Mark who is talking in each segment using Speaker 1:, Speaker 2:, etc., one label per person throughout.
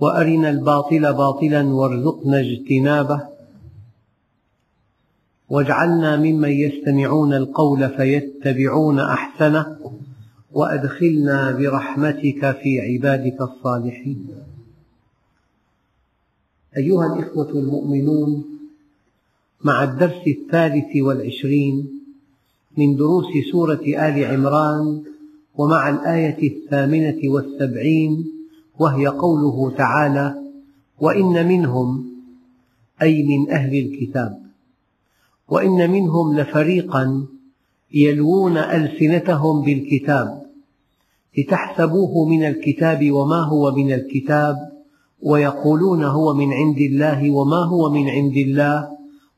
Speaker 1: وأرنا الباطل باطلا وارزقنا اجتنابه. واجعلنا ممن يستمعون القول فيتبعون أحسنه وأدخلنا برحمتك في عبادك الصالحين. أيها الإخوة المؤمنون مع الدرس الثالث والعشرين من دروس سورة آل عمران ومع الآية الثامنة والسبعين وهي قوله تعالى وإن منهم أي من أهل الكتاب وإن منهم لفريقا يلوون ألسنتهم بالكتاب لتحسبوه من الكتاب وما هو من الكتاب ويقولون هو من عند الله وما هو من عند الله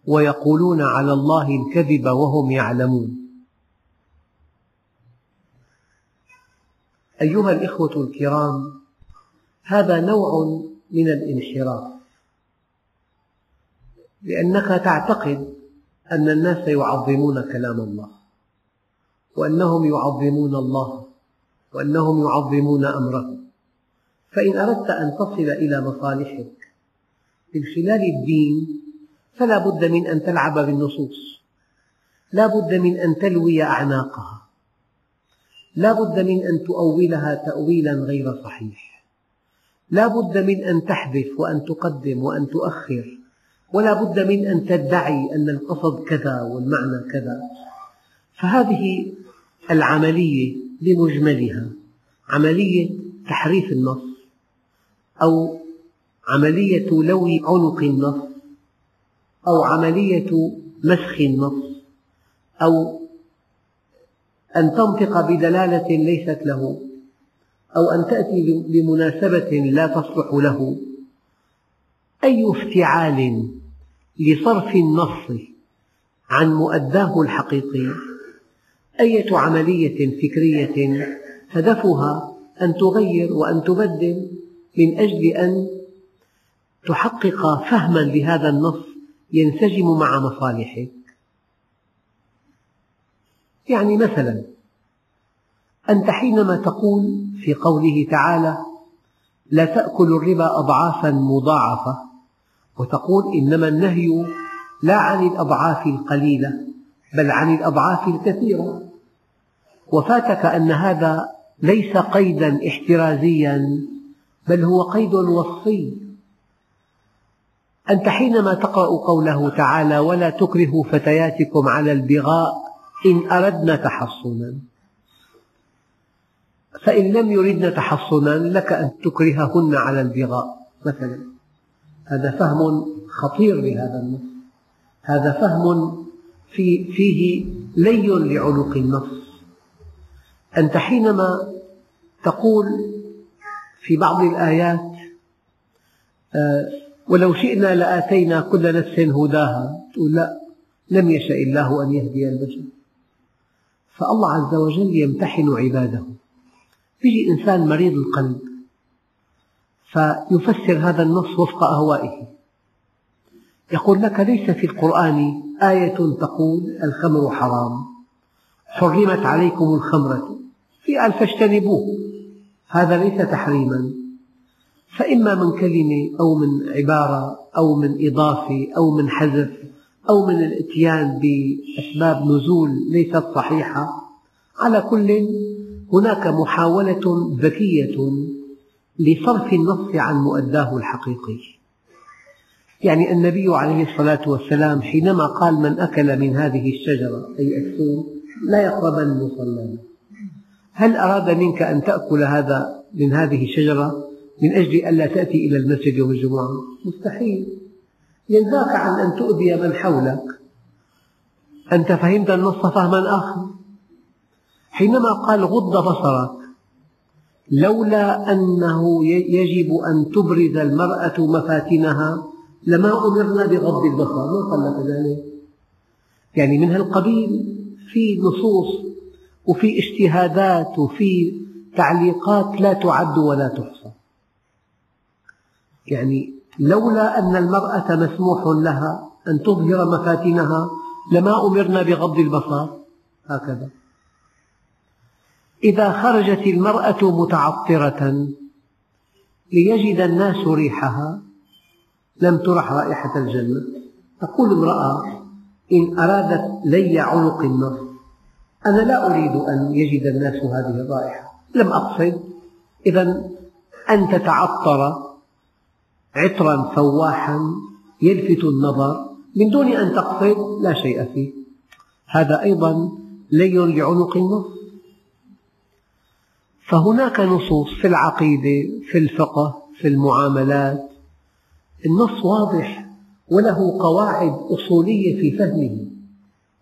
Speaker 1: ويقولون على الله الكذب وهم يعلمون. أيها الإخوة الكرام هذا نوع من الانحراف. لأنك تعتقد أن الناس يعظمون كلام الله وأنهم يعظمون الله وأنهم يعظمون أمره. فإن أردت أن تصل إلى مصالحك من خلال الدين فلا بد من أن تلعب بالنصوص. لا بد من أن تلوي أعناقها. لا بد من أن تؤولها تأويلا غير صحيح. لا بد من أن تحذف وأن تقدم وأن تؤخر ولا بد من أن تدعي أن القصد كذا والمعنى كذا. فهذه العملية بمجملها عملية تحريف النص أو عملية لوي عنق النص أو عملية مسخ النص أو أن تنطق بدلالة ليست له. أو أن تأتي بمناسبة لا تصلح له أي افتعال لصرف النص عن مؤداه الحقيقي أية عملية فكرية هدفها أن تغير وأن تبدل من أجل أن تحقق فهما لهذا النص ينسجم مع مصالحك. يعني مثلا أنت حينما تقول في قوله تعالى لا تأكلوا الربا أضعافا مضاعفة وتقول إنما النهي لا عن الأضعاف القليلة بل عن الأضعاف الكثيرة. وفاتك أن هذا ليس قيدا احترازيا بل هو قيد وصفي. أنت حينما تقرأ قوله تعالى ولا تكرهوا فتياتكم على البغاء إن أردنا تحصنا. فإن لم يردن تحصنا لك أن تكرههن على البغاء. مثلا هذا فهم خطير لهذا النص. هذا فهم في فيه لي لعنق النص. أنت حينما تقول في بعض الآيات ولو شئنا لآتينا كل نفس هداها تقول لا لم يشأ الله أن يهدي البشر. فالله عز وجل يمتحن عباده. يجي إنسان مريض القلب فيفسر هذا النص وفق أهوائه. يقول لك ليس في القرآن آية تقول الخمر حرام حرمت عليكم الخمرة في قال فاجتنبوه. هذا ليس تحريما فإما من كلمة أو من عبارة أو من إضافة أو من حذف أو من الإتيان بأسباب نزول ليست صحيحة على كل هناك محاولة ذكية لصرف النص عن مؤداه الحقيقي. يعني النبي عليه الصلاة والسلام حينما قال من أكل من هذه الشجرة أي الثوم لا يقربن مصلانا هل أراد منك أن تأكل هذا من هذه الشجرة من أجل ألا تأتي إلى المسجد يوم الجمعة؟ مستحيل. ينهاك عن أن تؤذي من حولك. أنت فهمت النص فهما آخر. حينما قال غض بصرك لولا أنه يجب أن تبرز المرأة مفاتنها لما أمرنا بغض البصر. من قال لك ذلك؟ يعني من هالقبيل في نصوص وفي اجتهادات وفي تعليقات لا تعد ولا تحصى. يعني لولا أن المرأة مسموح لها أن تظهر مفاتنها لما أمرنا بغض البصر هكذا. إذا خرجت المرأة متعطرة ليجد الناس ريحها لم ترح رائحة الجنة. تقول امرأة إن أرادت لي عنق النص أنا لا أريد أن يجد الناس هذه الرائحة. لم أقصد. إذا أن تتعطر عطرا فواحا يلفت النظر من دون أن تقصد لا شيء فيه. هذا أيضا لي لعنق النص فهناك نصوص في العقيدة في الفقه في المعاملات. النص واضح وله قواعد أصولية في فهمه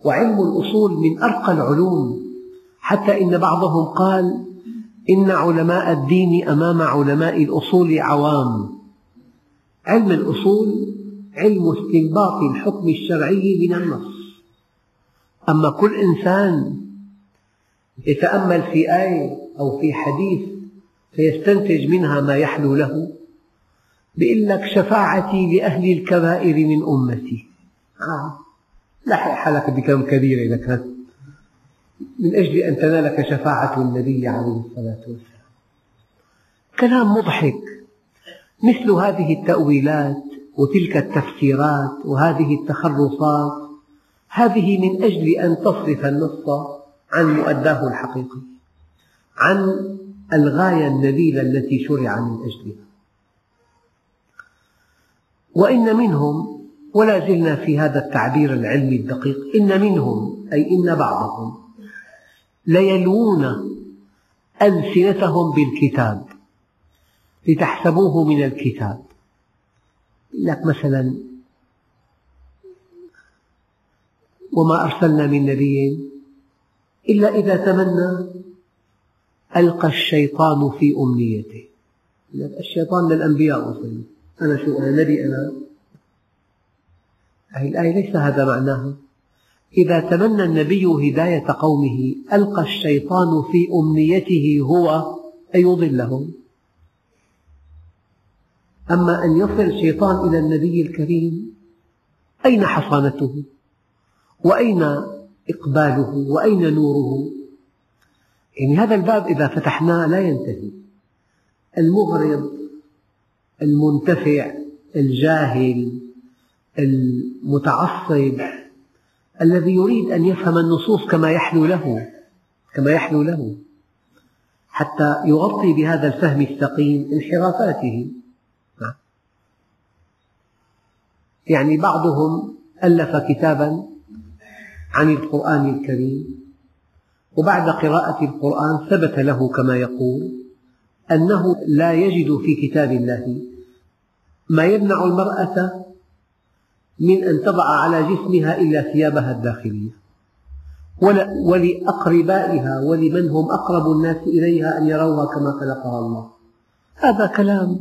Speaker 1: وعلم الأصول من أرقى العلوم. حتى إن بعضهم قال إن علماء الدين أمام علماء الأصول عوام. علم الأصول علم استنباط الحكم الشرعي من النص. أما كل إنسان يتأمل في آية أو في حديث فيستنتج منها ما يحلو له بيقول لك شفاعتي لأهل الكبائر من أمتي. آه. لحق حالك بكم كبيرة لك من أجل أن تنالك شفاعة النبي عليه الصلاة والسلام. كلام مضحك. مثل هذه التأويلات وتلك التفسيرات وهذه التخرصات هذه من أجل أن تصرف النص عن مؤداه الحقيقي. عن الغاية النبيلة التي شرع من أجلها. وإن منهم ولا زلنا في هذا التعبير العلمي الدقيق إن منهم أي إن بعضهم ليلوون ألسنتهم بالكتاب لتحسبوه من الكتاب. لك مثلا وما أرسلنا من نبي إلا إذا تمنى ألقى الشيطان في أمنيته. الشيطان للأنبياء أصلا أنا شو أنا نبي أنا. هذه الآية ليس هذا معناها. إذا تمنى النبي هداية قومه ألقى الشيطان في أمنيته هو أن يضلهم. أما أن يصل الشيطان إلى النبي الكريم أين حصانته؟ وأين إقباله؟ وأين نوره؟ يعني هذا الباب إذا فتحناه لا ينتهي. المغرض المنتفع الجاهل المتعصب الذي يريد أن يفهم النصوص كما يحلو له كما يحلو له حتى يغطي بهذا الفهم السقيم انحرافاته. يعني بعضهم ألف كتابا عن القرآن الكريم وبعد قراءة القرآن ثبت له كما يقول أنه لا يجد في كتاب الله ما يمنع المرأة من أن تضع على جسمها إلا ثيابها الداخلية. ولأقربائها ولمن هم أقرب الناس إليها أن يروها كما خلقها الله. هذا كلام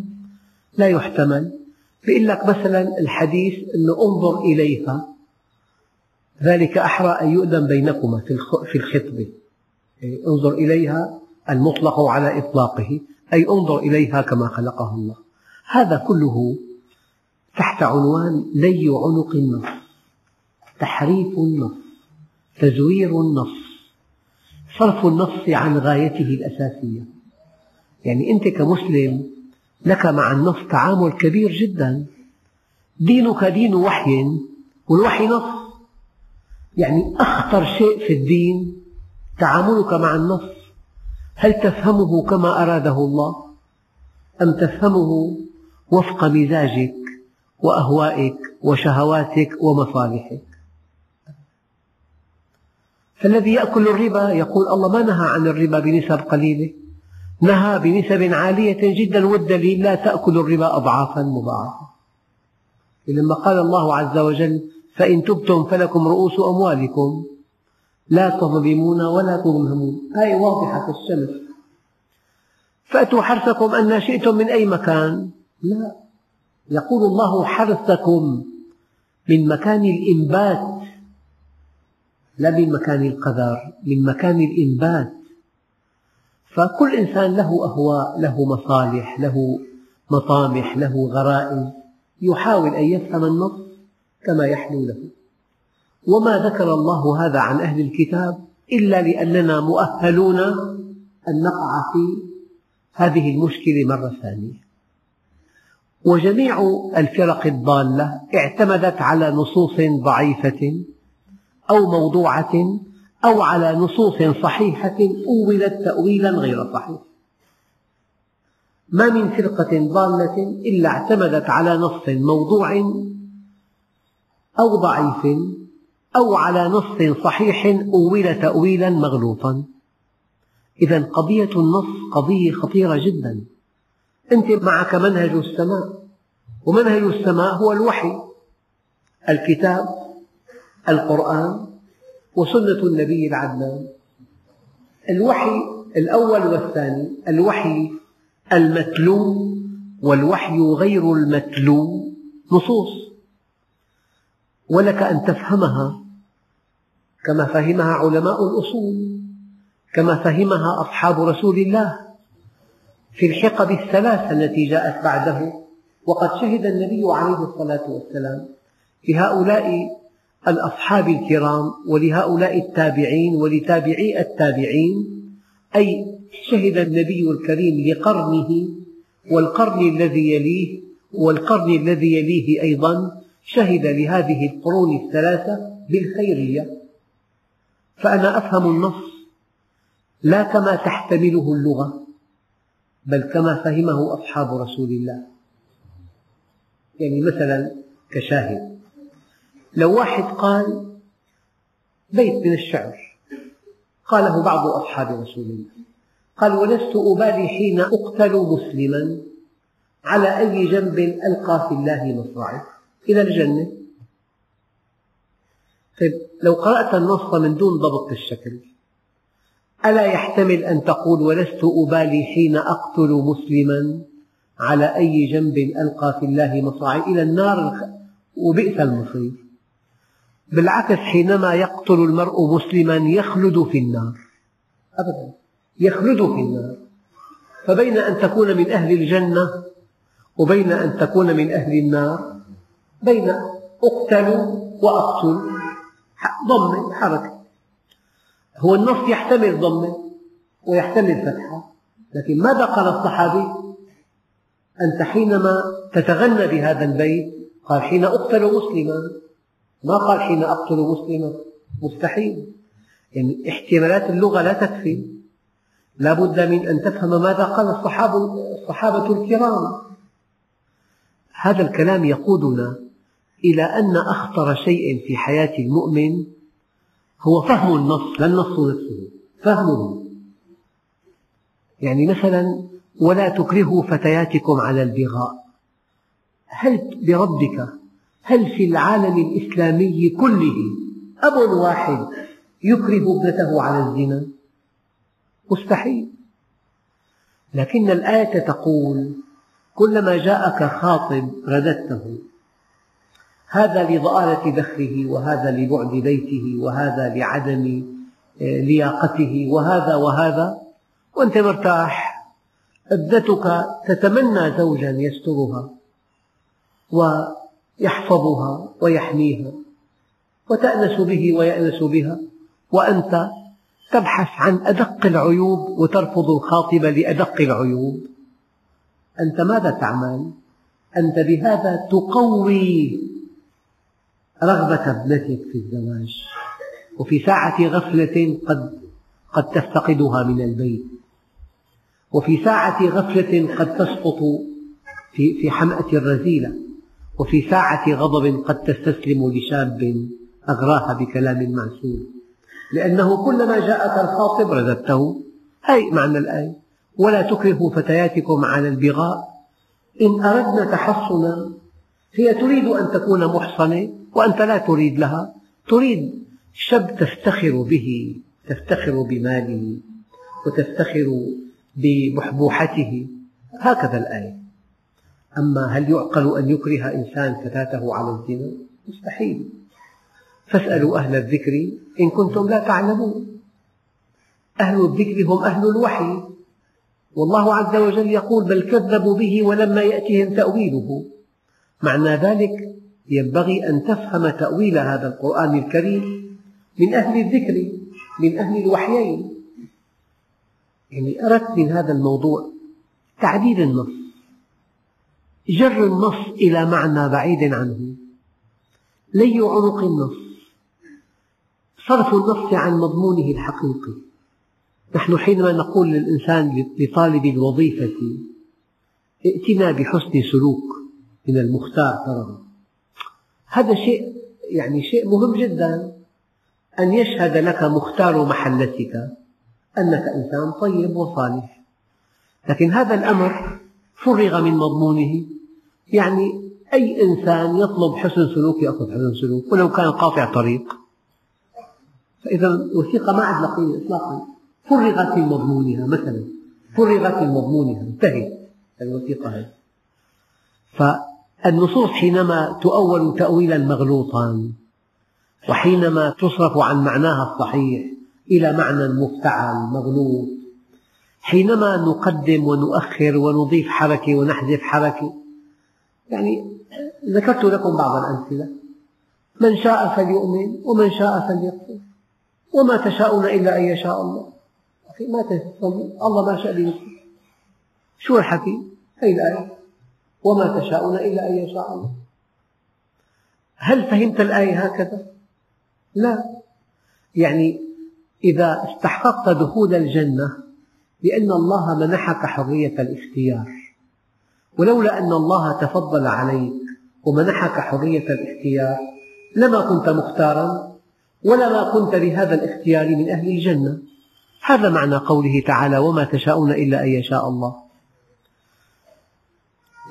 Speaker 1: لا يحتمل. يقول لك مثلا الحديث أنه انظر إليها ذلك أحرى أن يؤذن بينكما في الخطبة. انظر إليها المطلق على إطلاقه أي انظر إليها كما خلقها الله. هذا كله تحت عنوان لي عنق النص تحريف النص تزوير النص صرف النص عن غايته الأساسية. يعني أنت كمسلم لك مع النص تعامل كبير جدا. دينك دين وحي والوحي نص. يعني أخطر شيء في الدين تعاملك مع النص. هل تفهمه كما أراده الله؟ أم تفهمه وفق مزاجك وأهوائك وشهواتك ومصالحك؟ فالذي يأكل الربا يقول الله ما نهى عن الربا بنسب قليلة. نهى بنسب عالية جدا والدليل لا تأكل الربا أضعافا مضاعفة. لما قال الله عز وجل فإن تبتم فلكم رؤوس أموالكم لا تظلمون ولا تظلمون. آية واضحة كالشمس فأتوا حرثكم أن شئتم من أي مكان؟ لا. يقول الله حرثكم من مكان الإنبات. لا من مكان القدر من مكان الإنبات. فكل إنسان له أهواء له مصالح له مطامح له غرائز. يحاول أن يفهم النص كما يحلو له. وما ذكر الله هذا عن أهل الكتاب إلا لأننا مؤهلون أن نقع في هذه المشكلة مرة ثانية. وجميع الفرق الضالة اعتمدت على نصوص ضعيفة أو موضوعة أو على نصوص صحيحة أولت تأويلا غير صحيح. ما من فرقة ضالة إلا اعتمدت على نص موضوع أو ضعيف أو على نص صحيح أول تأويلا مغلوطا. إذا قضية النص قضية خطيرة جدا. أنت معك منهج السماء ومنهج السماء هو الوحي الكتاب القرآن وسنة النبي العدنان. الوحي الأول والثاني الوحي المتلو والوحي غير المتلو نصوص. ولك أن تفهمها كما فهمها علماء الأصول كما فهمها أصحاب رسول الله في الحقب الثلاثة التي جاءت بعده. وقد شهد النبي عليه الصلاة والسلام لهؤلاء الأصحاب الكرام ولهؤلاء التابعين ولتابعي التابعين أي شهد النبي الكريم لقرنه والقرن الذي يليه والقرن الذي يليه أيضا شهد لهذه القرون الثلاثة بالخيرية. فأنا أفهم النص لا كما تحتمله اللغة بل كما فهمه أصحاب رسول الله. يعني مثلا كشاهد لو واحد قال بيت من الشعر قاله بعض أصحاب رسول الله قال ولست أبالي حين أقتل مسلما على أي جنب ألقى في الله مصرعي إلى الجنة. طيب لو قرأت النص من دون ضبط الشكل. ألا يحتمل أن تقول ولست أبالي حين أقتل مسلما؟ على أي جنب ألقى في الله مصرعي إلى النار وبئس المصير. بالعكس حينما يقتل المرء مسلما يخلد في النار. أبدا يخلد في النار. فبين أن تكون من أهل الجنة وبين أن تكون من أهل النار بين أقتل وأقتل. ضمة حركة هو النص يحتمل ضمة ويحتمل فتحة لكن ماذا قال الصحابي؟ أنت حينما تتغنى بهذا البيت قال حين أقتل مسلما. ما قال حين أقتل مسلما؟ مستحيل. يعني احتمالات اللغة لا تكفي. لا بد من أن تفهم ماذا قال الصحابة, الصحابة الكرام. هذا الكلام يقودنا إلى أن أخطر شيء في حياة المؤمن هو فهم النص لا النص نفسه فهمه. يعني مثلا ولا تكرهوا فتياتكم على البغاء. هل بربك هل في العالم الإسلامي كله أب واحد يكره ابنته على الزنا؟ مستحيل. لكن الآية تقول كلما جاءك خاطب رددته. هذا لضآلة دخله وهذا لبعد بيته وهذا لعدم آه، لياقته وهذا وهذا. وأنت مرتاح ابنتك تتمنى زوجا يسترها ويحفظها ويحميها وتأنس به ويأنس بها. وأنت تبحث عن أدق العيوب وترفض الخاطب لأدق العيوب. أنت ماذا تعمل؟ أنت بهذا تقوي رغبة ابنتك في الزواج. وفي ساعة غفلة قد قد تفتقدها من البيت. وفي ساعة غفلة قد تسقط في في حمأة الرذيلة وفي ساعة غضب قد تستسلم لشاب أغراها بكلام معسول. لأنه كلما جاءك الخاطب رددته هذه معنى الآية؟ ولا تكرهوا فتياتكم على البغاء. إن أردنا تحصنا هي تريد أن تكون محصنة. وأنت لا تريد لها. تريد شاب تفتخر به تفتخر بماله وتفتخر ببحبوحته هكذا الآية. أما هل يعقل أن يكره إنسان فتاته على الزنا؟ مستحيل. فاسألوا أهل الذكر إن كنتم لا تعلمون. أهل الذكر هم أهل الوحي. والله عز وجل يقول بل كذبوا به ولما يأتهم تأويله. معنى ذلك ينبغي أن تفهم تأويل هذا القرآن الكريم من أهل الذكر من أهل الوحيين. يعني أردت من هذا الموضوع تعديل النص جر النص إلى معنى بعيد عنه لي عنق النص صرف النص عن مضمونه الحقيقي. نحن حينما نقول للإنسان لطالب الوظيفة ائتنا بحسن سلوك من المختار ترى. هذا شيء يعني شيء مهم جدا. أن يشهد لك مختار محلتك أنك إنسان طيب وصالح. لكن هذا الأمر فرغ من مضمونه. يعني أي إنسان يطلب حسن سلوك يأخذ حسن سلوك ولو كان قاطع طريق. فإذا الوثيقة ما عاد قيمة إطلاقا. فرغت من مضمونها مثلا. فرغت من مضمونها. انتهت الوثيقة هذه. فالنصوص حينما تؤول تأويلا مغلوطا وحينما تصرف عن معناها الصحيح إلى معنى مفتعل مغلوط حينما نقدم ونؤخر ونضيف حركة ونحذف حركة. يعني ذكرت لكم بعض الأمثلة من شاء فليؤمن ومن شاء فليكفر وما تشاءون إلا أن يشاء الله. أخي ما تصلي الله ما شاء ليكفر شو الحكي؟ هي الآية؟ وما تشاءون إلا أن يشاء الله. هل فهمت الآية هكذا؟ لا. يعني إذا استحققت دخول الجنة لأن الله منحك حرية الاختيار. ولولا أن الله تفضل عليك ومنحك حرية الاختيار لما كنت مختارا ولما كنت بهذا الاختيار من أهل الجنة. هذا معنى قوله تعالى وما تشاءون إلا أن يشاء الله.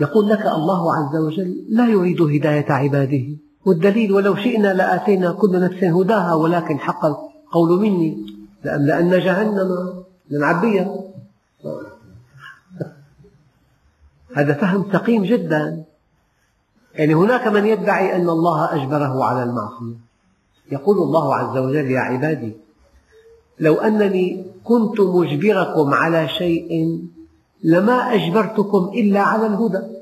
Speaker 1: يقول لك الله عز وجل لا يريد هداية عباده. والدليل ولو شئنا لآتينا كل نفس هداها ولكن حق القول مني. لأملأن جهنم لنعبيها هذا فهم سقيم جدا. يعني هناك من يدعي أن الله أجبره على المعصية. يقول الله عز وجل يا عبادي لو أنني كنت مجبركم على شيء لما أجبرتكم إلا على الهدى.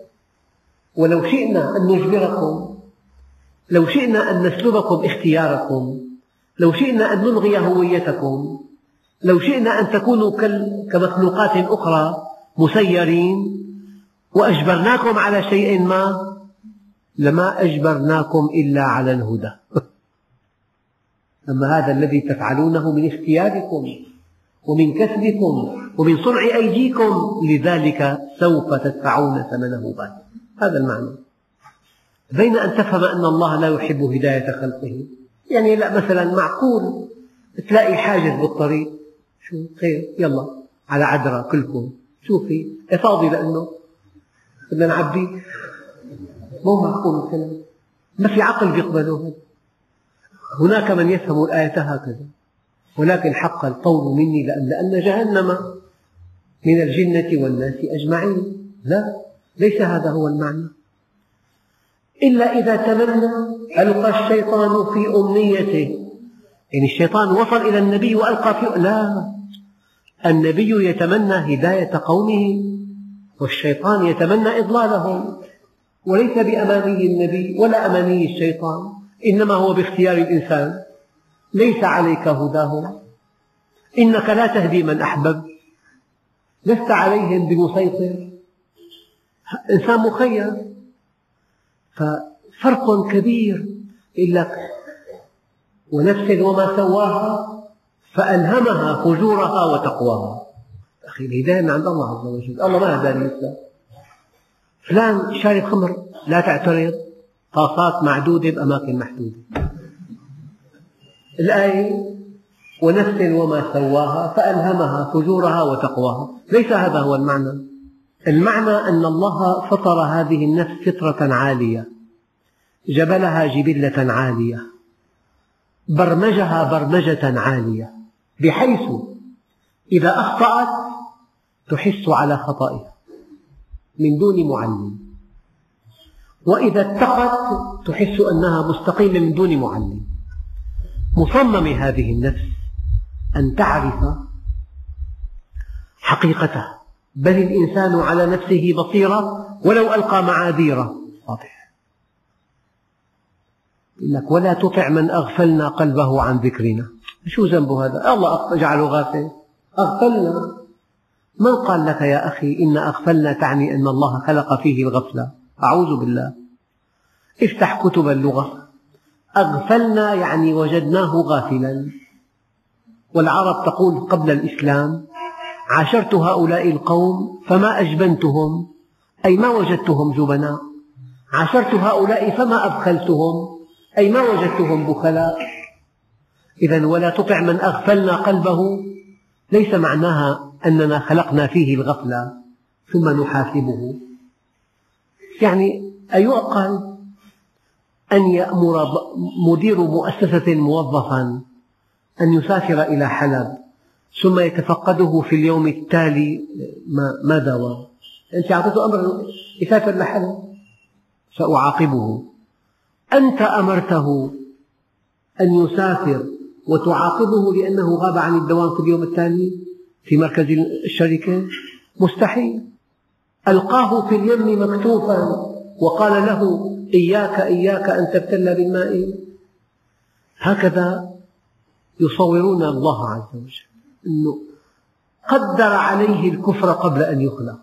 Speaker 1: ولو شئنا أن نجبركم لو شئنا أن نسلبكم اختياركم لو شئنا أن نلغي هويتكم لو شئنا أن تكونوا كمخلوقات أخرى مسيرين وأجبرناكم على شيء ما لما أجبرناكم إلا على الهدى. أما هذا الذي تفعلونه من اختياركم. ومن كسبكم ومن صنع أيديكم لذلك سوف تدفعون ثمنه بعد. هذا المعنى. بين أن تفهم أن الله لا يحب هداية خلقه. يعني لا مثلا معقول تلاقي حاجز بالطريق. شو؟ خير يلا على عذرة كلكم. شوفي فاضي لأنه بدنا نعبي مو معقول الكلام. ما في عقل بيقبله هناك من يفهم الآية هكذا. ولكن حق القول مني لأن جهنم من الجنة والناس أجمعين. لا ليس هذا هو المعنى. إلا إذا تمنى ألقى الشيطان في أمنيته. يعني الشيطان وصل إلى النبي وألقى في لا. النبي يتمنى هداية قومه والشيطان يتمنى إضلالهم. وليس بأماني النبي ولا أماني الشيطان إنما هو باختيار الإنسان. ليس عليك هداهم. إنك لا تهدي من أحببت لست عليهم بمسيطر. إنسان مخير. ففرق كبير. يقول لك ونفس وما سواها فألهمها فجورها وتقواها. أخي الهداية من عند الله عز وجل. الله ما هداني الإسلام فلان شارب خمر لا تعترض. طاسات معدودة بأماكن محدودة. الآية ونفس وما سواها فألهمها فجورها وتقواها. ليس هذا هو المعنى. المعنى أن الله فطر هذه النفس فطرة عالية. جبلها جبلة عالية. برمجها برمجة عالية. بحيث إذا أخطأت تحس على خطئها. من دون معلم. وإذا اتقت تحس أنها مستقيمة من دون معلم. مصمم هذه النفس أن تعرف حقيقته بل الإنسان على نفسه بصيرة ولو ألقى معاذيره. واضح. يقول لك ولا تطع من أغفلنا قلبه عن ذكرنا. شو ذنب هذا؟ الله جعله غافل. أغفلنا. من قال لك يا أخي إن أغفلنا تعني أن الله خلق فيه الغفلة؟ أعوذ بالله. افتح كتب اللغة. أغفلنا يعني وجدناه غافلا. والعرب تقول قبل الإسلام عاشرت هؤلاء القوم فما أجبنتهم؟ أي ما وجدتهم جبناء عاشرت هؤلاء فما أبخلتهم؟ أي ما وجدتهم بخلاء؟ إذا ولا تطع من أغفلنا قلبه. ليس معناها أننا خلقنا فيه الغفلة ثم نحاسبه. يعني أيعقل أن يأمر مدير مؤسسة موظفا أن يسافر إلى حلب ثم يتفقده في اليوم التالي ماذا و أنت أعطيته أمر يسافر لحلب سأعاقبه. أنت أمرته أن يسافر وتعاقبه لأنه غاب عن الدوام في اليوم التالي في مركز الشركة؟ مستحيل. ألقاه في اليم مكتوفا وقال له إياك إياك أن تبتل بالماء هكذا يصورون الله عز وجل أنه قدر عليه الكفر قبل أن يخلق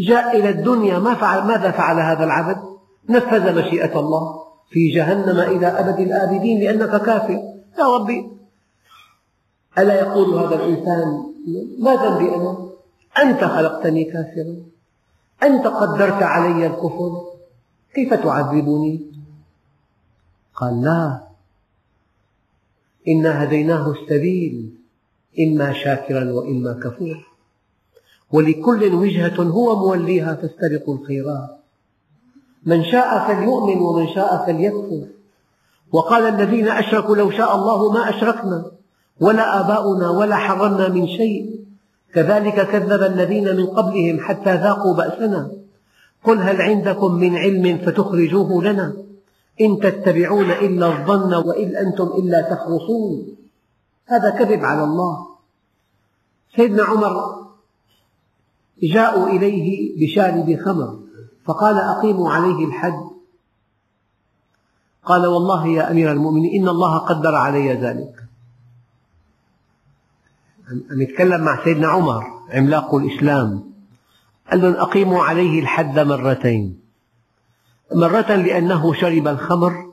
Speaker 1: جاء إلى الدنيا ما فعل ماذا فعل هذا العبد؟ نفذ مشيئة الله في جهنم إلى أبد الآبدين لأنك كافر يا ربي ألا يقول هذا الإنسان ما ذنبي أنا؟ أنت خلقتني كافرا أنت قدرت علي الكفر كيف تعذبني؟ قال لا. إنا هديناه السبيل إما شاكرا وإما كفورا. ولكل وجهة هو موليها فاستبقوا الخيرات. من شاء فليؤمن ومن شاء فليكفر. وقال الذين أشركوا لو شاء الله ما أشركنا ولا آباؤنا ولا حرمنا من شيء. كذلك كذب الذين من قبلهم حتى ذاقوا بأسنا. قل هل عندكم من علم فتخرجوه لنا؟ إن تتبعون إلا الظن وإن أنتم إلا تخرصون. هذا كذب على الله. سيدنا عمر جاءوا إليه بشارب خمر فقال أقيموا عليه الحد. قال والله يا أمير المؤمنين إن الله قدر علي ذلك. عم يتكلم مع سيدنا عمر عملاق الإسلام. قال لهم أقيموا عليه الحد مرتين. مرة لأنه شرب الخمر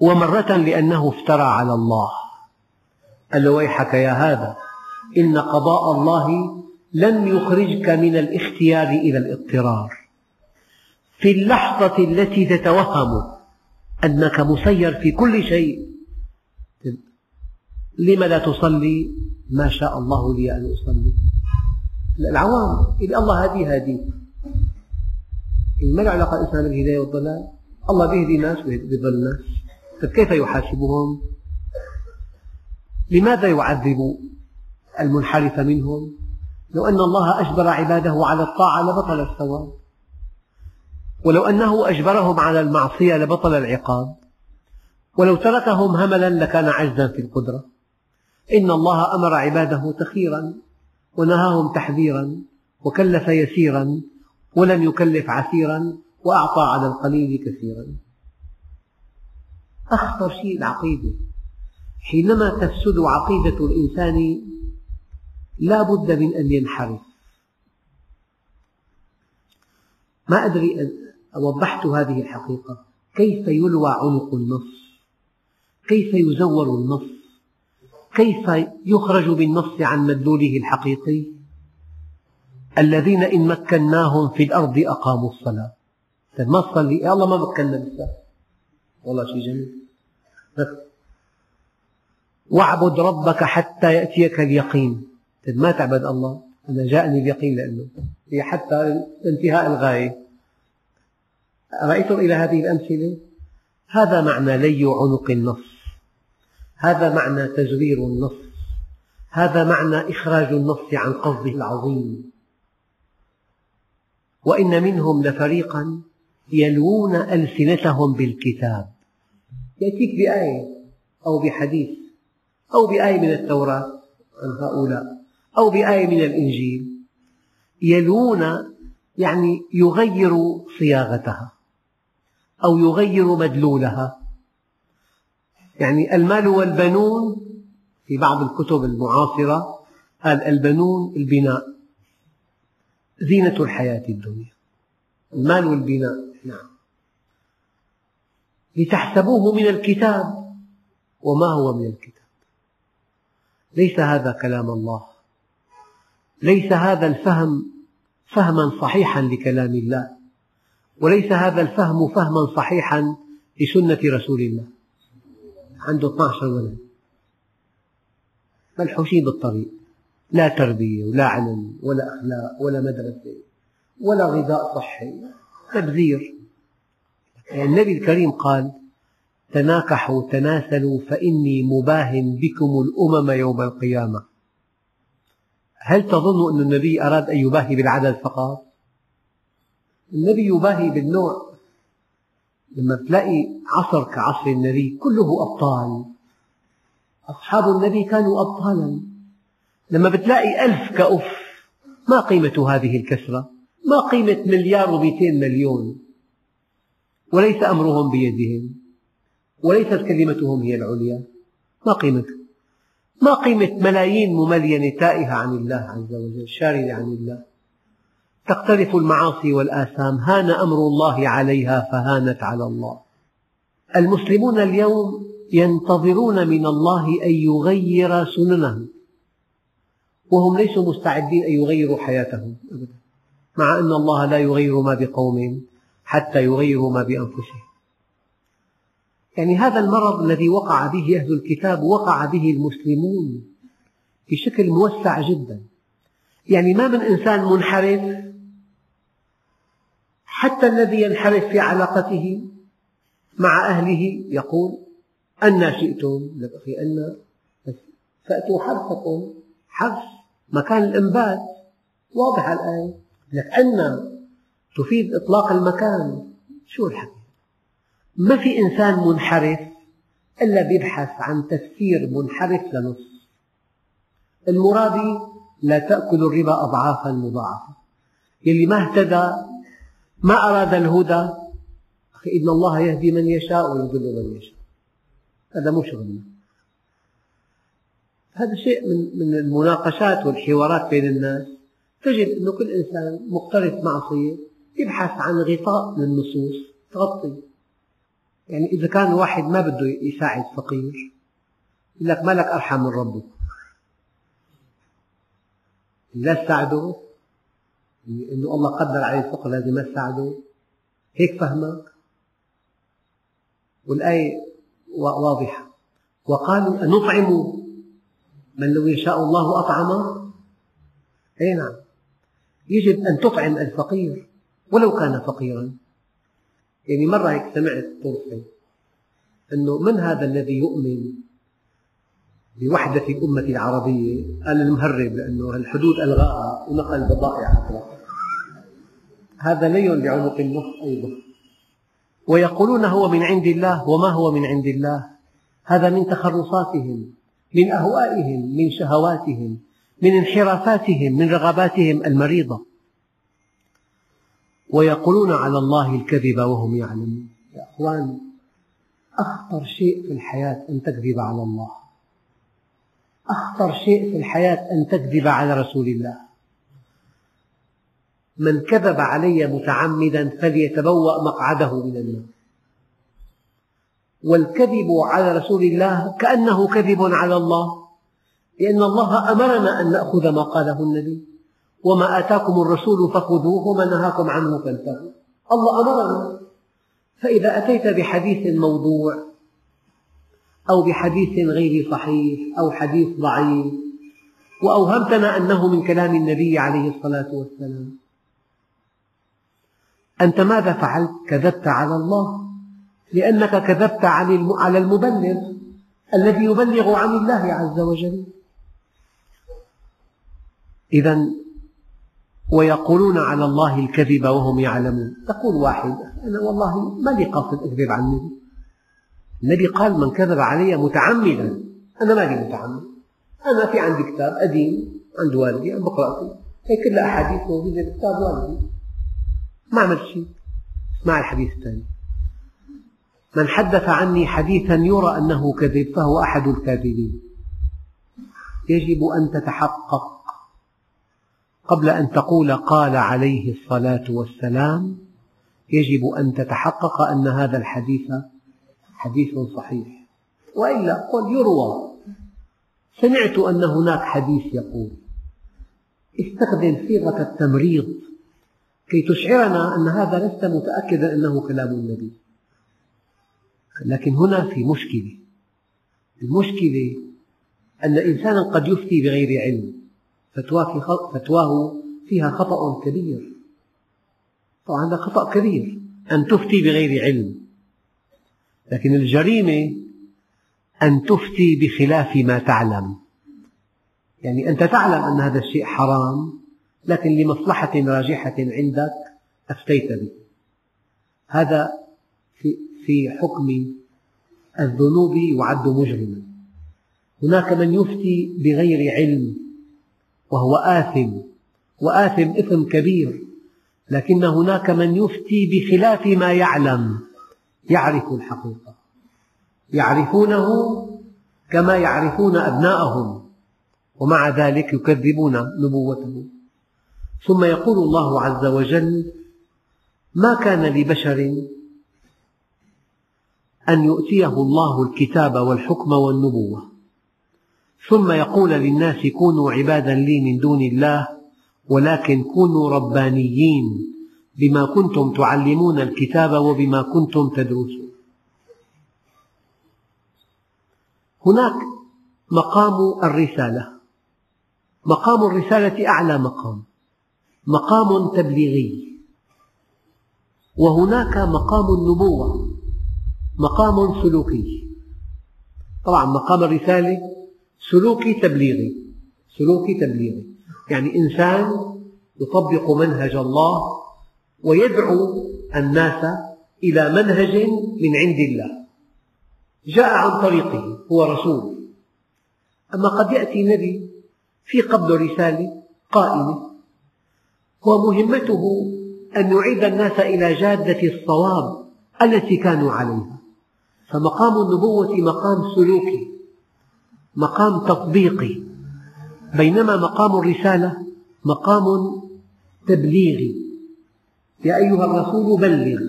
Speaker 1: ومرة لأنه افترى على الله. قال له ويحك يا هذا إن قضاء الله لن يخرجك من الاختيار إلى الاضطرار. في اللحظة التي تتوهم أنك مسير في كل شيء لم لا تصلي؟ ما شاء الله لي أن أصلي. العوام. إذا الله هدي هدي. ما له علاقة الإنسان بالهداية والضلال الله بيهدي ناس ويضل ناس طيب كيف يحاسبهم؟ لماذا يعذب المنحرف منهم؟ لو أن الله أجبر عباده على الطاعة لبطل الثواب. ولو أنه أجبرهم على المعصية لبطل العقاب. ولو تركهم هملا لكان عجزا في القدرة. إن الله أمر عباده تخيرا. ونهاهم تحذيرا وكلف يسيرا ولم يكلف عسيرا وأعطى على القليل كثيرا. أخطر شيء العقيدة. حينما تفسد عقيدة الإنسان لا بد من أن ينحرف. ما أدري أن وضحت هذه الحقيقة. كيف يلوى عنق النص؟ كيف يزور النص؟ كيف يخرج بالنص عن مدلوله الحقيقي؟ الذين إن مكناهم في الأرض أقاموا الصلاة. ما تصلي يا الله ما مكنا بالصلاة. والله شيء جميل. واعبد ربك حتى يأتيك اليقين. طيب ما تعبد الله؟ أنا جاءني اليقين لأنه هي حتى انتهاء الغاية. رأيتم إلى هذه الأمثلة؟ هذا معنى لي عنق النص. هذا معنى تزوير النص. هذا معنى إخراج النص عن قصده العظيم. وإن منهم لفريقا يلوون ألسنتهم بالكتاب. يأتيك بآية أو بحديث أو بآية من التوراة عن هؤلاء أو بآية من الإنجيل يلوون يعني يغير صياغتها أو يغير مدلولها. يعني المال والبنون في بعض الكتب المعاصرة قال البنون البناء زينة الحياة الدنيا. المال والبناء نعم. لتحسبوه من الكتاب وما هو من الكتاب. ليس هذا كلام الله. ليس هذا الفهم فهما صحيحا لكلام الله. وليس هذا الفهم فهما صحيحا لسنة رسول الله. عنده 12 ولد ملحوشين بالطريق لا تربية ولا علم ولا أخلاق ولا مدرسة ولا غذاء صحي تبذير. يعني النبي الكريم قال تناكحوا تناسلوا فإني مباهن بكم الأمم يوم القيامة. هل تظن أن النبي أراد أن يباهي بالعدد فقط؟ النبي يباهي بالنوع لما تلاقي عصر كعصر النبي كله أبطال. أصحاب النبي كانوا أبطالا. لما بتلاقي ألف كأف ما قيمة هذه الكسرة؟ ما قيمة مليار ومئتين مليون. وليس أمرهم بيدهم. وليست كلمتهم هي العليا. ما قيمتها ما قيمة ملايين مملينة تائهة عن الله عز وجل شاردة عن الله. تقترف المعاصي والآثام هان أمر الله عليها فهانت على الله. المسلمون اليوم ينتظرون من الله أن يغير سننه وهم ليسوا مستعدين أن يغيروا حياتهم أبدا. مع أن الله لا يغير ما بقوم حتى يغيروا ما بأنفسهم. يعني هذا المرض الذي وقع به أهل الكتاب وقع به المسلمون بشكل موسع جدا. يعني ما من إنسان منحرف حتى الذي ينحرف في علاقته مع أهله يقول أن شئتم لك أن فأتوا حرثكم حرث مكان الإنبات. واضحة الآية لك أن تفيد إطلاق المكان. شو الحكي؟ ما في إنسان منحرف إلا بيبحث عن تفسير منحرف لنص. المرابي لا تأكل الربا أضعافا مضاعفة يلي ما اهتدى ما أراد الهدى؟ أخي إن الله يهدي من يشاء ويضل من يشاء. هذا مو شغلنا. هذا شيء من من المناقشات والحوارات بين الناس. تجد أن كل إنسان مقترف معصية يبحث عن غطاء للنصوص تغطي. يعني إذا كان واحد ما بده يساعد فقير يقول لك ما لك أرحم من ربك. لا تساعده. إنه الله قدر عليه الفقر لازم ما تساعده هيك فهمك؟ والآية واضحة. وقالوا أنطعم من لو يشاء الله أطعمه؟ أي نعم. يجب أن تطعم الفقير ولو كان فقيرا. يعني مرة هيك سمعت طرفة أنه من هذا الذي يؤمن بوحدة الأمة العربية؟ قال المهرب لأنه الحدود ألغاها ونقل بضائع أخرى هذا لي بعمق النص أيضا. ويقولون هو من عند الله وما هو من عند الله. هذا من تخرصاتهم من أهوائهم من شهواتهم من انحرافاتهم من رغباتهم المريضة. ويقولون على الله الكذب وهم يعلمون. يا أخوان أخطر شيء في الحياة أن تكذب على الله. أخطر شيء في الحياة أن تكذب على رسول الله. من كذب علي متعمدا فليتبوأ مقعده من النار. والكذب على رسول الله كأنه كذب على الله لأن الله أمرنا أن نأخذ ما قاله النبي. وما آتاكم الرسول فخذوه وما نهاكم عنه فانتهوا. الله أمرنا. فإذا أتيت بحديث موضوع أو بحديث غير صحيح أو حديث ضعيف وأوهمتنا أنه من كلام النبي عليه الصلاة والسلام أنت ماذا فعلت؟ كذبت على الله. لأنك كذبت على المبلغ الذي يبلغ عن الله عز وجل. إذا ويقولون على الله الكذب وهم يعلمون. تقول واحد أنا والله ما لي قصد أكذب عن النبي. النبي قال من كذب علي متعمدا. أنا ما لي متعمد. أنا في عندي كتاب قديم عند والدي عم بقرأ فيه هي كلها أحاديث موجودة بكتاب والدي. ما عملت شيء. اسمع الحديث الثاني من حدث عني حديثا يرى أنه كذب فهو أحد الكاذبين. يجب أن تتحقق. قبل أن تقول قال عليه الصلاة والسلام يجب أن تتحقق أن هذا الحديث حديث صحيح. وإلا قل يروى. سمعت أن هناك حديث يقول استخدم صيغة التمريض. كي تشعرنا أن هذا لست متأكدا أنه كلام النبي. لكن هنا في مشكلة. المشكلة أن إنسانا قد يفتي بغير علم. فتواه فيها خطأ كبير. طبعا هذا خطأ كبير. أن تفتي بغير علم. لكن الجريمة أن تفتي بخلاف ما تعلم. يعني أنت تعلم أن هذا الشيء حرام. لكن لمصلحة راجحة عندك أفتيت به هذا في حكم الذنوب يعد مجرما هناك من يفتي بغير علم وهو آثم وآثم إثم كبير لكن هناك من يفتي بخلاف ما يعلم يعرف الحقيقة. يعرفونه كما يعرفون أبناءهم ومع ذلك يكذبون نبوته ثم يقول الله عز وجل ما كان لبشر أن يؤتيه الله الكتاب والحكم والنبوة ثم يقول للناس كونوا عبادا لي من دون الله ولكن كونوا ربانيين بما كنتم تعلمون الكتاب وبما كنتم تدرسون. هناك مقام الرسالة. مقام الرسالة أعلى مقام. مقام تبليغي. وهناك مقام النبوة مقام سلوكي. طبعا مقام الرسالة سلوكي تبليغي سلوكي تبليغي. يعني إنسان يطبق منهج الله ويدعو الناس إلى منهج من عند الله. جاء عن طريقه هو رسول. أما قد يأتي نبي في قبل رسالة قائمة ومهمته أن يعيد الناس إلى جادة الصواب التي كانوا عليها. فمقام النبوة مقام سلوكي مقام تطبيقي بينما مقام الرسالة مقام تبليغي. يا أيها الرسول بلغ.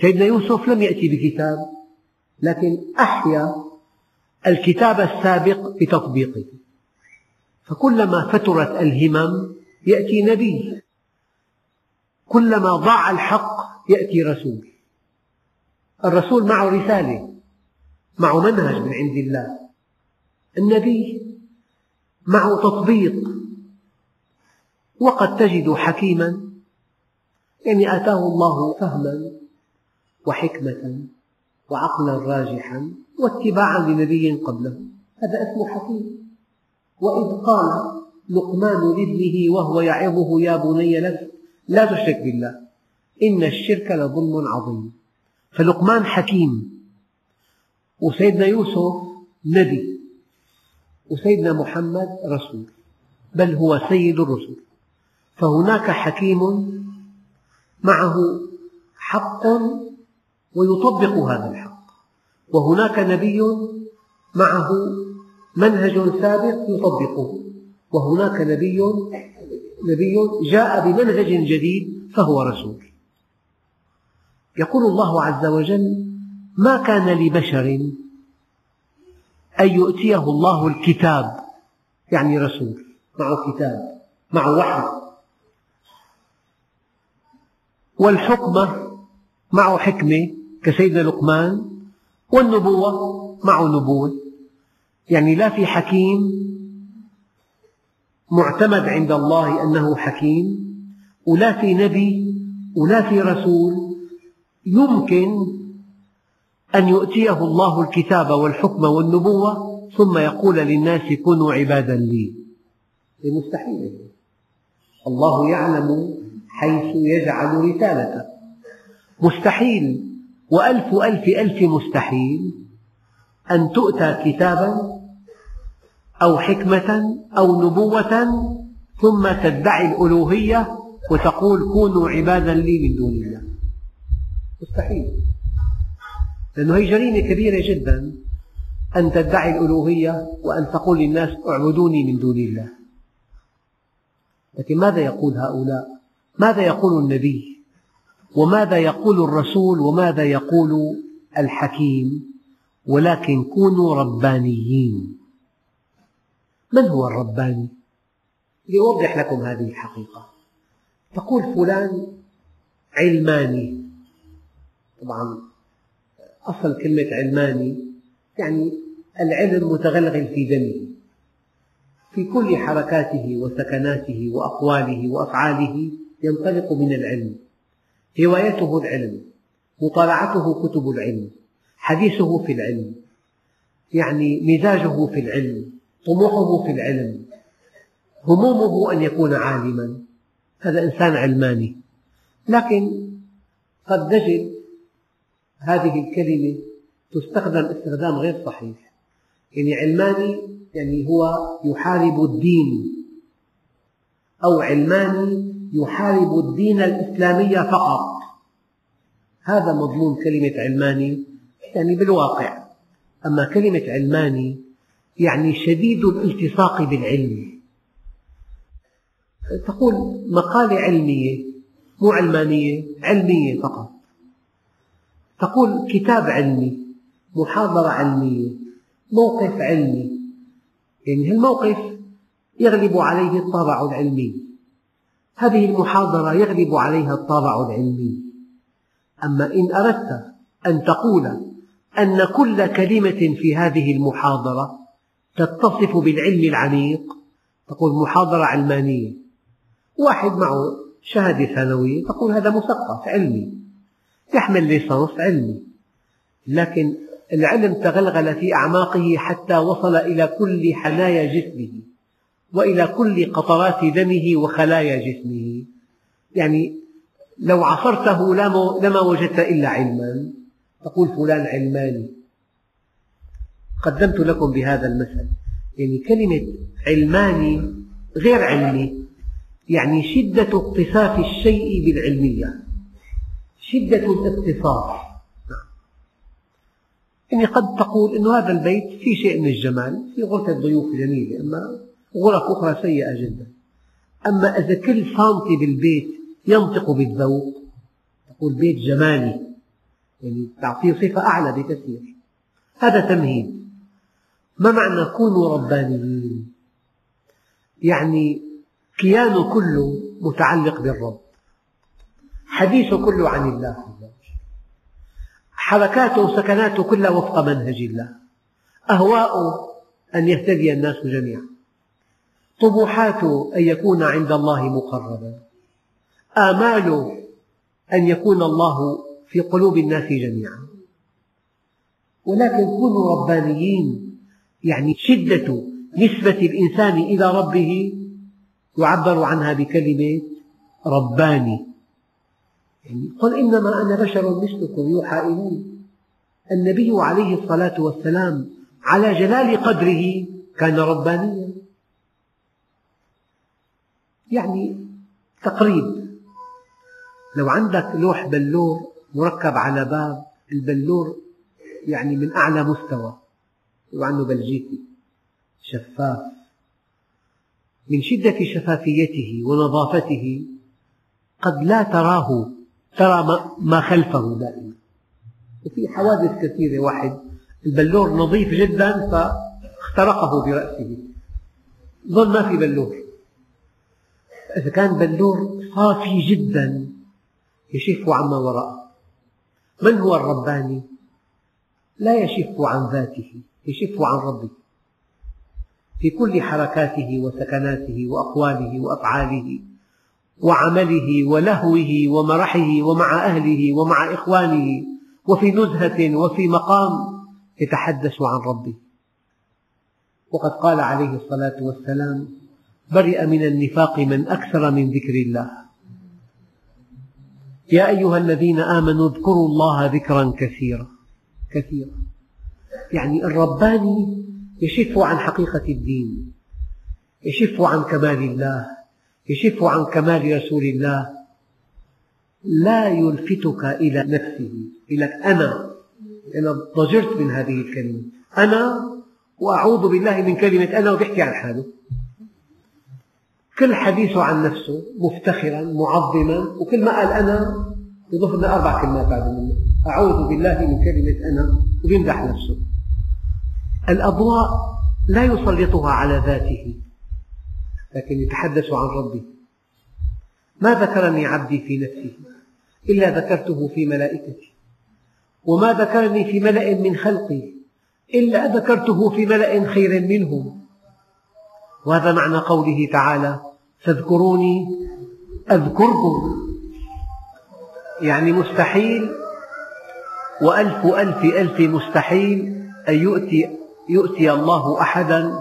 Speaker 1: سيدنا يوسف لم يأتي بكتاب لكن أحيا الكتاب السابق بتطبيقه. فكلما فترت الهمم يأتي نبي. كلما ضاع الحق يأتي رسول. الرسول معه رسالة معه منهج من عند الله. النبي معه تطبيق. وقد تجد حكيما يعني آتاه الله فهما وحكمة وعقلا راجحا واتباعا لنبي قبله. هذا اسمه حكيم. وإذ قال لقمان لابنه وهو يعظه يا بني لا تشرك بالله. إن الشرك لظلم عظيم. فلقمان حكيم. وسيدنا يوسف نبي. وسيدنا محمد رسول. بل هو سيد الرسل. فهناك حكيم معه حق ويطبق هذا الحق. وهناك نبي معه منهج سابق يطبقه. وهناك نبي نبي جاء بمنهج جديد فهو رسول. يقول الله عز وجل ما كان لبشر أن يؤتيه الله الكتاب. يعني رسول معه كتاب معه وحي. والحكمة معه حكمة كسيدنا لقمان والنبوة معه نبوة. يعني لا في حكيم معتمد عند الله أنه حكيم ولا في نبي ولا في رسول يمكن أن يؤتيه الله الكتاب والحكم والنبوة ثم يقول للناس كونوا عبادا لي. مستحيل. الله يعلم حيث يجعل رسالته. مستحيل. وألف ألف ألف مستحيل أن تؤتى كتابا أو حكمة أو نبوة ثم تدعي الألوهية وتقول كونوا عبادا لي من دون الله. مستحيل. لأنه هي جريمة كبيرة جدا أن تدعي الألوهية وأن تقول للناس اعبدوني من دون الله. لكن ماذا يقول هؤلاء؟ ماذا يقول النبي؟ وماذا يقول الرسول؟ وماذا يقول الحكيم؟ ولكن كونوا ربانيين. من هو الرباني؟ لأوضح لكم هذه الحقيقة. تقول فلان علماني. طبعا أصل كلمة علماني يعني العلم متغلغل في دمه. في كل حركاته وسكناته وأقواله وأفعاله ينطلق من العلم. هوايته العلم مطالعته كتب العلم حديثه في العلم يعني مزاجه في العلم. طموحه في العلم همومه أن يكون عالما. هذا إنسان علماني. لكن قد نجد هذه الكلمة تستخدم استخدام غير صحيح. يعني علماني يعني هو يحارب الدين أو علماني يحارب الدين الإسلامي فقط. هذا مضمون كلمة علماني يعني بالواقع. أما كلمة علماني يعني شديد الالتصاق بالعلم. تقول مقالة علمية مو علمانية علمية فقط. تقول كتاب علمي محاضرة علمية موقف علمي. يعني الموقف يغلب عليه الطابع العلمي. هذه المحاضرة يغلب عليها الطابع العلمي. أما إن أردت أن تقول أن كل كلمة في هذه المحاضرة تتصف بالعلم العميق. تقول محاضرة علمانية. واحد معه شهادة ثانوية. تقول هذا مثقف علمي. يحمل ليسانس علمي. لكن العلم تغلغل في أعماقه حتى وصل إلى كل حنايا جسمه وإلى كل قطرات دمه وخلايا جسمه. يعني لو عصرته لما وجدت إلا علما. تقول فلان علماني. قدمت لكم بهذا المثل. يعني كلمة علماني غير علمي يعني شدة اتصاف الشيء بالعلمية. شدة الاتصاف يعني قد تقول أن هذا البيت فيه شيء من الجمال في غرفة ضيوف جميلة أما غرف أخرى سيئة جدا. أما إذا كل سنتي بالبيت ينطق بالذوق تقول بيت جمالي يعني تعطيه صفة أعلى بكثير. هذا تمهيد. ما معنى كونوا ربانيين؟ يعني كيانه كله متعلق بالرب. حديثه كله عن الله حركاته وسكناته كلها وفق منهج الله. أهواؤه أن يهتدي الناس جميعا. طموحاته أن يكون عند الله مقربا. آماله أن يكون الله في قلوب الناس جميعا. ولكن كونوا ربانيين يعني شدة نسبة الإنسان إلى ربه يعبر عنها بكلمة رباني. يعني قل إنما أنا بشر مثلكم يوحى إلي. النبي عليه الصلاة والسلام على جلال قدره كان ربانيا. يعني تقريب. لو عندك لوح بلور مركب على باب البلور يعني من أعلى مستوى. عنه بلجيكي شفاف. من شدة شفافيته ونظافته قد لا تراه ترى ما خلفه دائما. وفي حوادث كثيرة واحد البلور نظيف جدا فاخترقه برأسه. ظل ما في بلور. إذا كان بلور صافي جدا يشف عما وراءه. من هو الرباني؟ لا يشف عن ذاته. يشف عن ربه في كل حركاته وسكناته وأقواله وأفعاله وعمله ولهوه ومرحه ومع أهله ومع إخوانه وفي نزهة وفي مقام يتحدث عن ربه وقد قال عليه الصلاة والسلام برئ من النفاق من أكثر من ذكر الله. يا أيها الذين آمنوا اذكروا الله ذكرا كثيرا. كثيرا. يعني الرباني يشف عن حقيقة الدين يشف عن كمال الله يشف عن كمال رسول الله. لا يلفتك إلى نفسه يقول لك أنا أنا ضجرت من هذه الكلمة. أنا وأعوذ بالله من كلمة أنا وبيحكي عن حاله. كل حديثه عن نفسه مفتخرا معظما وكل ما قال أنا يضيف لنا أربع كلمات بعد منه. أعوذ بالله من كلمة أنا ويمدح نفسه. الأضواء لا يسلطها على ذاته لكن يتحدث عن ربه. ما ذكرني عبدي في نفسه إلا ذكرته في ملائكتي. وما ذكرني في ملأ من خلقي إلا ذكرته في ملأ خير منهم وهذا معنى قوله تعالى فاذكروني أذكركم. يعني مستحيل وألف ألف ألف مستحيل أن يؤتي, يؤتي الله أحدا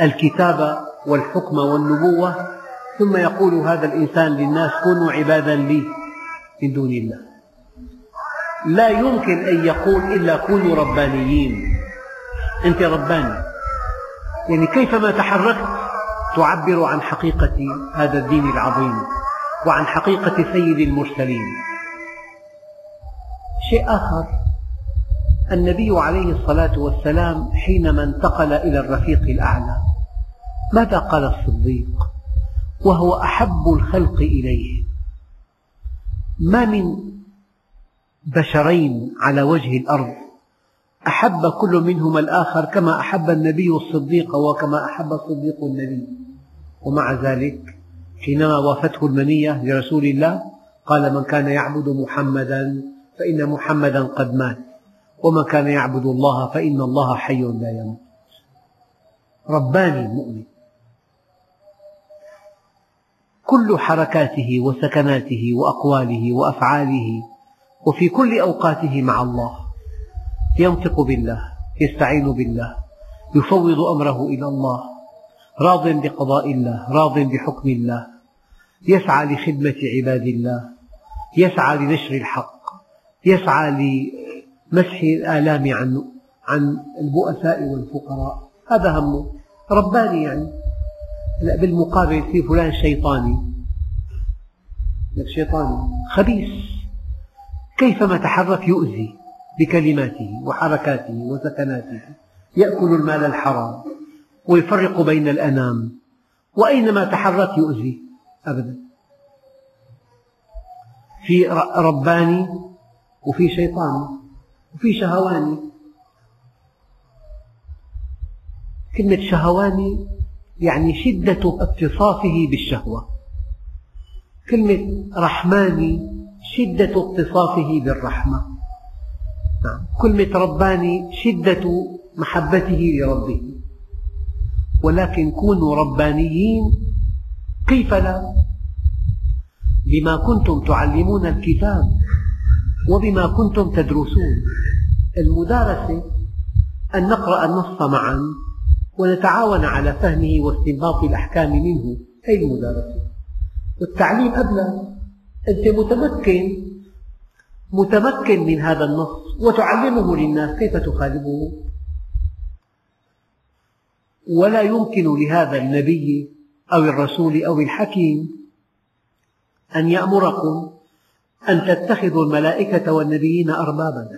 Speaker 1: الكتاب والحكم والنبوة ثم يقول هذا الإنسان للناس كونوا عبادا لي من دون الله. لا يمكن أن يقول إلا كونوا ربانيين. أنت رباني. يعني كيفما تحركت تعبر عن حقيقة هذا الدين العظيم وعن حقيقة سيد المرسلين. شيء آخر. النبي عليه الصلاة والسلام حينما انتقل إلى الرفيق الأعلى ماذا قال الصديق؟ وهو أحب الخلق إليه. ما من بشرين على وجه الأرض أحب كل منهما الآخر كما أحب النبي الصديق وكما أحب الصديق النبي. ومع ذلك حينما وافته المنية لرسول الله قال من كان يعبد محمدا فإن محمدا قد مات. ومن كان يعبد الله فإن الله حي لا يموت. رباني المؤمن. كل حركاته وسكناته وأقواله وأفعاله وفي كل أوقاته مع الله ينطق بالله يستعين بالله يفوض أمره إلى الله راض بقضاء الله راض بحكم الله يسعى لخدمة عباد الله يسعى لنشر الحق يسعى لمسح الآلام عن عن البؤساء والفقراء. هذا همه رباني يعني. بالمقابل في فلان شيطاني. شيطاني. خبيث. كيفما تحرك يؤذي بكلماته وحركاته وسكناته. يأكل المال الحرام ويفرق بين الأنام. وأينما تحرك يؤذي أبدا. في رباني وفي شيطاني وفي شهواني. كلمة شهواني يعني شدة اتصافه بالشهوة. كلمة رحماني شدة اتصافه بالرحمة. نعم. كلمة رباني شدة محبته لربه. ولكن كونوا ربانيين كيف لا بما كنتم تعلمون الكتاب. وبما كنتم تدرسون. المدارسة أن نقرأ النص معا ونتعاون على فهمه واستنباط الأحكام منه. هذه المدارسة؟ والتعليم أبلغ أنت متمكن متمكن من هذا النص وتعلمه للناس. كيف تخالفه؟ ولا يمكن لهذا النبي أو الرسول أو الحكيم أن يأمركم أن تتخذوا الملائكة والنبيين أربابا.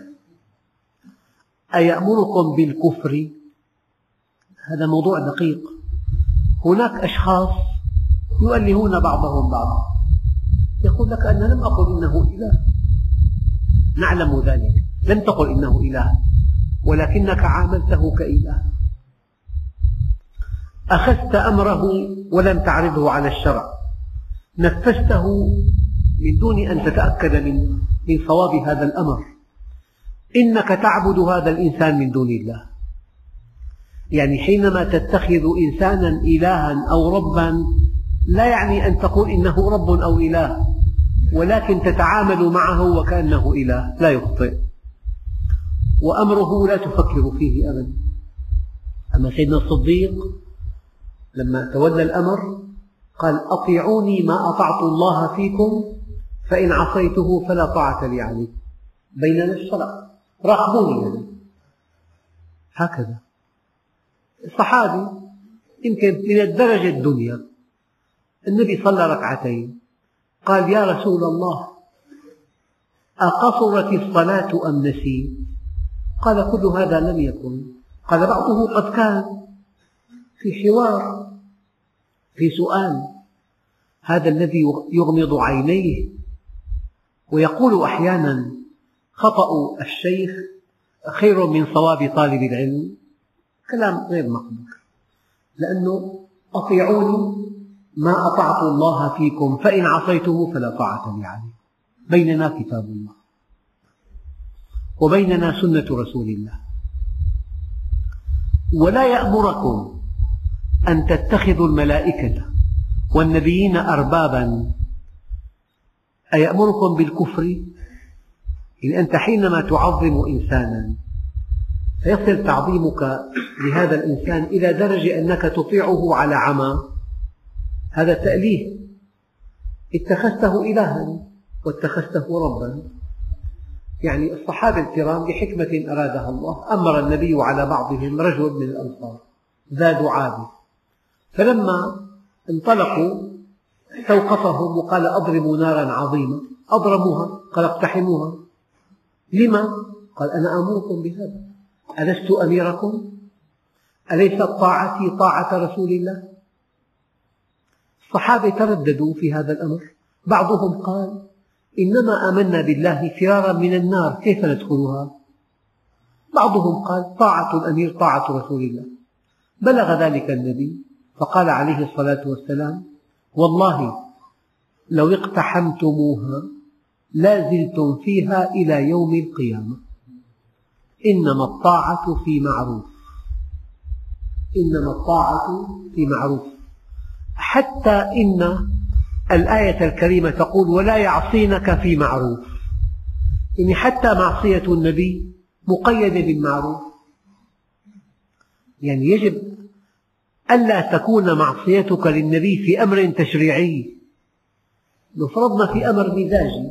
Speaker 1: أيأمركم بالكفر؟ هذا موضوع دقيق. هناك أشخاص يؤلهون بعضهم بعضا. يقول لك أنا لم أقل إنه إله. نعلم ذلك. لم تقل إنه إله. ولكنك عاملته كإله. أخذت أمره ولم تعرضه على الشرع. نفذته من دون أن تتأكد من من صواب هذا الأمر. إنك تعبد هذا الإنسان من دون الله. يعني حينما تتخذ إنسانا إلها أو ربا لا يعني أن تقول إنه رب أو إله ولكن تتعامل معه وكأنه إله لا يخطئ. وأمره لا تفكر فيه أبدا. أما سيدنا الصديق لما تولى الأمر قال أطيعوني ما أطعت الله فيكم فإن عصيته فلا طاعة لي عليكم بيننا الشرع راقبوني يعني هكذا. الصحابي يمكن من الدرجة الدنيا النبي صلى ركعتين قال يا رسول الله أقصرت الصلاة أم نسيت؟ قال كل هذا لم يكن. قال بعضه قد كان. في حوار في سؤال هذا الذي يغمض عينيه؟ ويقول أحيانا خطأ الشيخ خير من صواب طالب العلم. كلام غير مقبول. لأنه أطيعوني ما أطعت الله فيكم فإن عصيته فلا طاعة لي عليه. بيننا كتاب الله. وبيننا سنة رسول الله. ولا يأمركم أن تتخذوا الملائكة والنبيين أربابا أيأمركم بالكفر؟ إن أنت حينما تعظم إنسانا فيصل تعظيمك لهذا الإنسان إلى درجة أنك تطيعه على عمى. هذا تأليه. اتخذته إلها واتخذته ربا. يعني الصحابة الكرام بحكمة أرادها الله أمر النبي على بعضهم رجل من الأنصار ذا دعابة. فلما انطلقوا استوقفهم وقال أضربوا نارا عظيمة أضرموها قال اقتحموها لما؟ قال أنا آمركم بهذا ألست أميركم؟ أليست طاعتي طاعة رسول الله؟ الصحابة ترددوا في هذا الأمر بعضهم قال إنما آمنا بالله فرارا من النار كيف ندخلها؟ بعضهم قال طاعة الأمير طاعة رسول الله بلغ ذلك النبي فقال عليه الصلاة والسلام والله لو اقتحمتموها لا زلتم فيها إلى يوم القيامة. إنما الطاعة في معروف. إنما الطاعة في معروف. حتى إن الآية الكريمة تقول ولا يعصينك في معروف. يعني حتى معصية النبي مقيدة بالمعروف. يعني يجب ألا تكون معصيتك للنبي في أمر تشريعي؟ لو فرضنا في أمر مزاجي.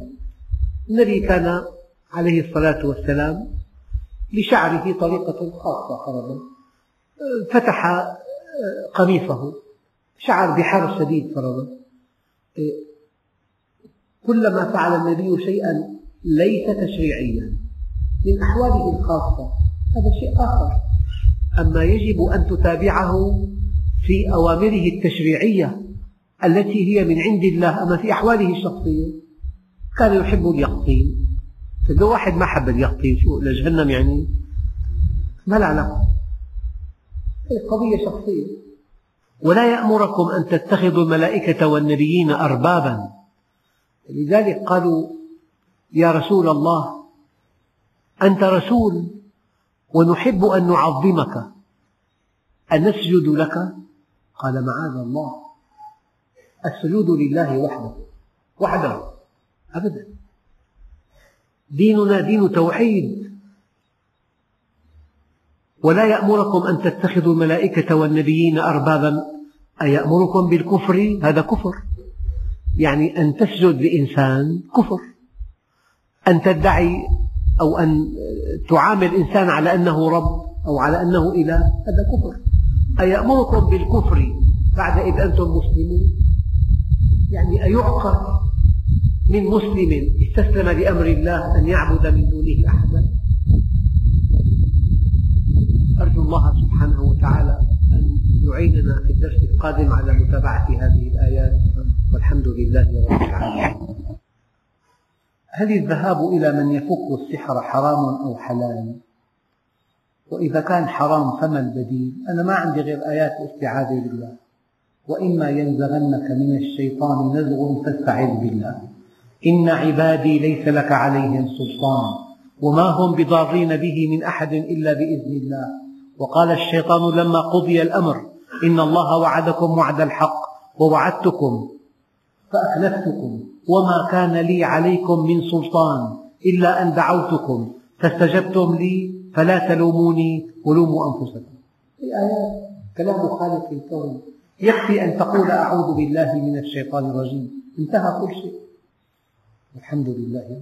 Speaker 1: النبي كان عليه الصلاة والسلام لشعره طريقة خاصة فرضا. فتح قميصه شعر بحر شديد فرضا. كلما فعل النبي شيئا ليس تشريعيا من أحواله الخاصة. هذا شيء آخر. أما يجب أن تتابعه في أوامره التشريعية التي هي من عند الله أما في أحواله الشخصية كان يحب اليقطين لو واحد ما حب اليقطين شو لجهنم يعني؟ ما له علاقة. قضية شخصية. ولا يأمركم أن تتخذوا الملائكة والنبيين أربابا. لذلك قالوا يا رسول الله أنت رسول ونحب أن نعظمك أنسجد لك؟ قال معاذ الله. السجود لله وحده. وحده. أبدا. ديننا دين توحيد. ولا يأمركم أن تتخذوا الملائكة والنبيين أربابا. أيأمركم بالكفر؟ هذا كفر. يعني أن تسجد لإنسان كفر. أن تدعي أو أن تعامل إنسان على أنه رب أو على أنه إله هذا كفر. أيأمركم بالكفر بعد إذ أنتم مسلمون؟ يعني أيعقل من مسلم استسلم لأمر الله أن يعبد من دونه أحدا؟ أرجو الله سبحانه وتعالى أن يعيننا في الدرس القادم على متابعة هذه الآيات. والحمد لله رب العالمين. هل الذهاب إلى من يفك السحر حرام أو حلال؟ وإذا كان حرام فما البديل؟ أنا ما عندي غير آيات الاستعاذة بالله. وإما ينزغنك من الشيطان نزغ فاستعذ بالله. إن عبادي ليس لك عليهم سلطان. وما هم بضارين به من أحد إلا بإذن الله. وقال الشيطان لما قضي الأمر إن الله وعدكم وعد الحق ووعدتكم فأخلفتكم. وما كان لي عليكم من سلطان إلا أن دعوتكم فاستجبتم لي فلا تلوموني ولوموا أنفسكم. في آيات كلام خالق الكون يكفي أن تقول أعوذ بالله من الشيطان الرجيم. انتهى كل شيء. الحمد لله